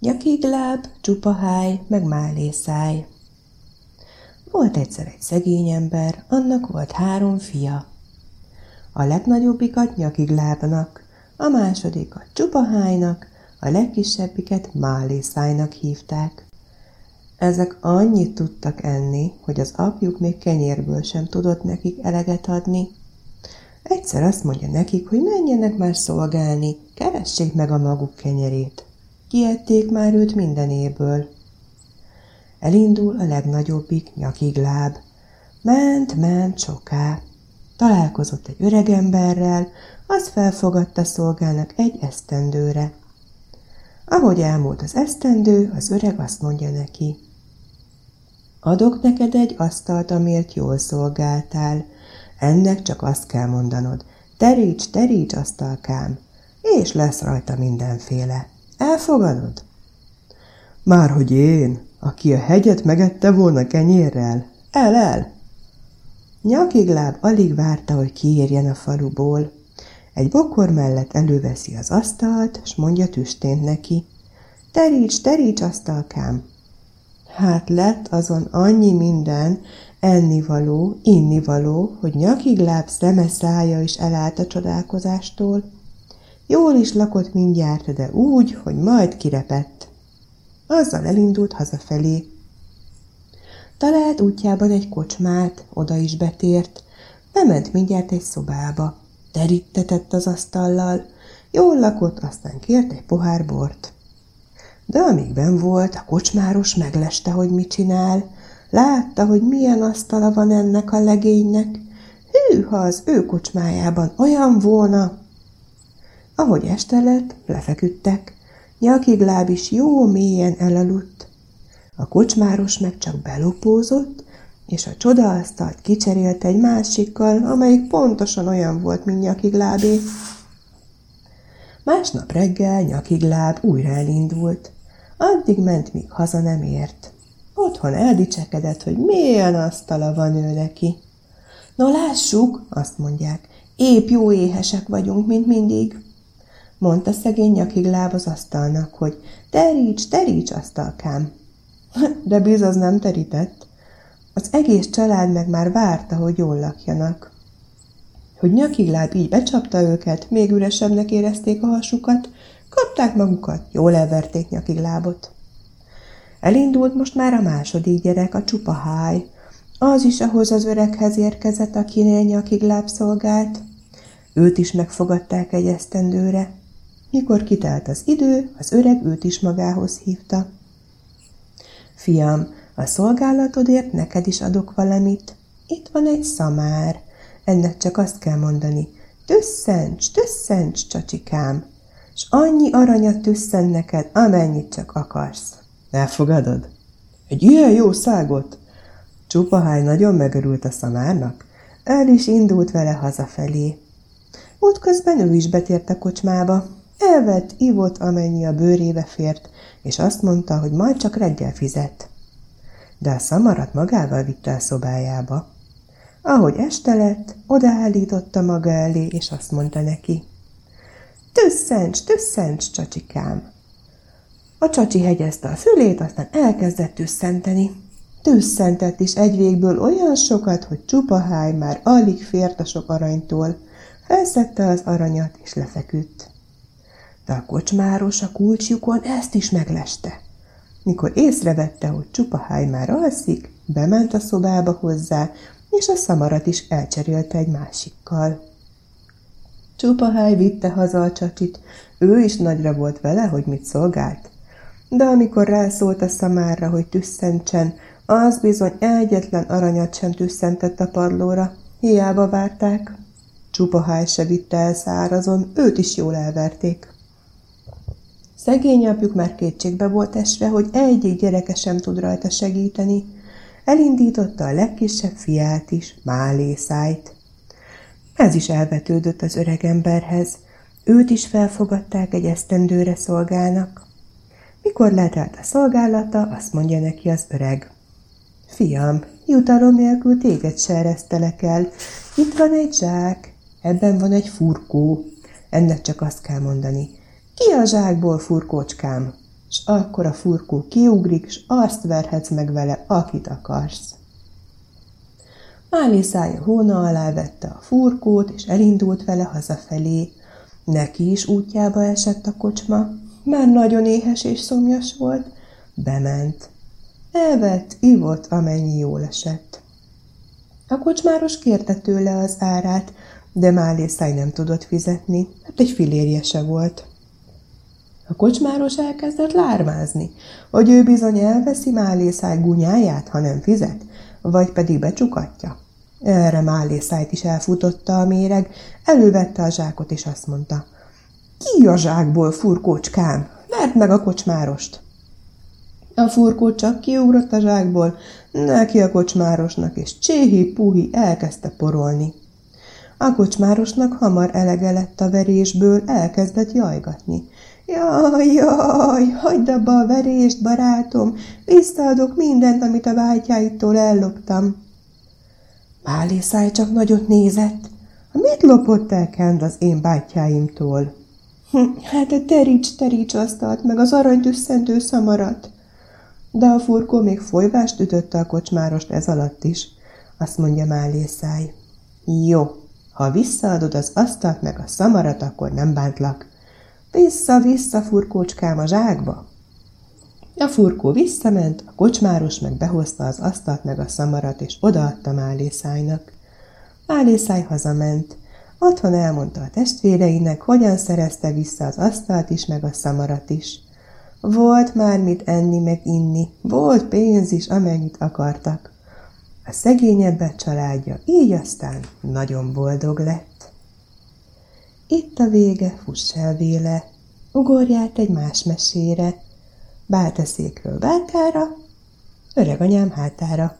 Nyakigláb, csupaháj, meg málészáj. Volt egyszer egy szegény ember, annak volt három fia. A legnagyobbikat nyakiglábnak, a másodikat csupahájnak, a legkisebbiket málészájnak hívták. Ezek annyit tudtak enni, hogy az apjuk még kenyérből sem tudott nekik eleget adni. Egyszer azt mondja nekik, hogy menjenek már szolgálni, keressék meg a maguk kenyerét. Kiették már őt mindenéből. Elindul a legnagyobbik nyakigláb. Ment, ment soká. Találkozott egy öregemberrel, az felfogadta szolgának egy esztendőre. Ahogy elmúlt az esztendő, az öreg azt mondja neki. Adok neked egy asztalt, amiért jól szolgáltál. Ennek csak azt kell mondanod. Teríts, teríts, asztalkám, és lesz rajta mindenféle. Elfogadod? Márhogy én, aki a hegyet megette volna kenyérrel. El, el! Nyakigláb alig várta, hogy kiérjen a faluból. Egy bokor mellett előveszi az asztalt, s mondja tüstént neki. Teríts, teríts, asztalkám! Hát lett azon annyi minden, ennivaló, innivaló, hogy nyakigláb szeme szája is elállt a csodálkozástól. Jól is lakott mindjárt, de úgy, hogy majd kirepett. Azzal elindult hazafelé. Talált útjában egy kocsmát, oda is betért. Bement mindjárt egy szobába. Terítetett az asztallal. Jól lakott, aztán kért egy pohár bort. De amíg ben volt, a kocsmáros megleste, hogy mit csinál. Látta, hogy milyen asztala van ennek a legénynek. Hű, ha az ő kocsmájában olyan volna! Ahogy este lett, lefeküdtek. Nyakigláb is jó mélyen elaludt. A kocsmáros meg csak belopózott, és a csodaasztalt kicserélte egy másikkal, amelyik pontosan olyan volt, mint nyakiglábé. Másnap reggel nyakigláb újra elindult. Addig ment, míg haza nem ért. Otthon eldicsekedett, hogy milyen asztala van ő neki. No lássuk, azt mondják, épp jó éhesek vagyunk, mint mindig mondta szegény nyakigláb az asztalnak, hogy teríts, teríts, asztalkám. De biz az nem terített. Az egész család meg már várta, hogy jól lakjanak. Hogy nyakigláb így becsapta őket, még üresebbnek érezték a hasukat, kapták magukat, jól elverték nyakiglábot. Elindult most már a második gyerek, a csupa háj. Az is ahhoz az öreghez érkezett, akinél nyakigláb szolgált. Őt is megfogadták egy esztendőre. Mikor kitelt az idő, az öreg őt is magához hívta. Fiam, a szolgálatodért neked is adok valamit. Itt van egy szamár. Ennek csak azt kell mondani, tüsszents, tüsszents, csacsikám, s annyi aranyat tüsszen neked, amennyit csak akarsz. Elfogadod? Egy ilyen jó szágot? Csupaháj nagyon megörült a szamárnak. El is indult vele hazafelé. Útközben ő is betért a kocsmába. Elvett, ivott, amennyi a bőrébe fért, és azt mondta, hogy majd csak reggel fizet. De a szamarat magával vitte a szobájába. Ahogy este lett, odaállította maga elé, és azt mondta neki. Tüsszents, tüsszents, csacsikám! A csacsi hegyezte a fülét, aztán elkezdett tüsszenteni. Tüsszentett is egy végből olyan sokat, hogy csupaháj már alig fért a sok aranytól. Felszette az aranyat, és lefeküdt de a kocsmáros a kulcsjukon ezt is megleste. Mikor észrevette, hogy csupaháj már alszik, bement a szobába hozzá, és a szamarat is elcserélte egy másikkal. Csupaháj vitte haza a csacsit, ő is nagyra volt vele, hogy mit szolgált. De amikor rászólt a szamárra, hogy tüsszentsen, az bizony egyetlen aranyat sem tüsszentett a padlóra, hiába várták. Csupaháj se vitte el szárazon, őt is jól elverték. Szegény apjuk már kétségbe volt esve, hogy egyik gyereke sem tud rajta segíteni. Elindította a legkisebb fiát is, Málészájt. Ez is elvetődött az öreg emberhez. Őt is felfogadták egy esztendőre szolgálnak. Mikor letelt a szolgálata, azt mondja neki az öreg. Fiam, jutalom nélkül téged se eresztelek el. Itt van egy zsák, ebben van egy furkó. Ennek csak azt kell mondani. Ki a zsákból, furkócskám? s akkor a furkó kiugrik, s azt verhetsz meg vele, akit akarsz. Máli szája hóna alá vette a furkót, és elindult vele hazafelé. Neki is útjába esett a kocsma, már nagyon éhes és szomjas volt. Bement. Elvett, ivott, amennyi jól esett. A kocsmáros kérte tőle az árát, de Málészáj nem tudott fizetni, hát egy filérje se volt. A kocsmáros elkezdett lármázni, hogy ő bizony elveszi Málészáj gunyáját, ha nem fizet, vagy pedig becsukatja. Erre Málészájt is elfutotta a méreg, elővette a zsákot, és azt mondta, ki a zsákból, furkócskám? Verd meg a kocsmárost! A furkó csak kiugrott a zsákból, neki a kocsmárosnak, és cséhi-puhi elkezdte porolni. A kocsmárosnak hamar elege lett a verésből, elkezdett jajgatni. Jaj, jaj, hagyd abba a verést, barátom, visszaadok mindent, amit a bátyáitól elloptam. Málészáj csak nagyot nézett. Mit lopott el Kend az én bátyáimtól? Hm, hát a teríts asztalt, meg az aranytüsszentő szamarat. De a furkó még folyvást ütötte a kocsmárost ez alatt is. Azt mondja Málészáj. Jó, ha visszaadod az asztalt meg a szamarat, akkor nem bántlak. Vissza-vissza, furkócskám, a zsákba. A furkó visszament, a kocsmáros meg behozta az asztalt meg a szamarat, és odaadta Málészájnak. Málészáj hazament. Otthon elmondta a testvéreinek, hogyan szerezte vissza az asztalt is, meg a szamarat is. Volt már mit enni meg inni, volt pénz is, amennyit akartak. A szegényebbek családja így aztán nagyon boldog lett. Itt a vége, fuss el véle, ugorját egy más mesére, báltaszékről bálkára, öreg anyám hátára.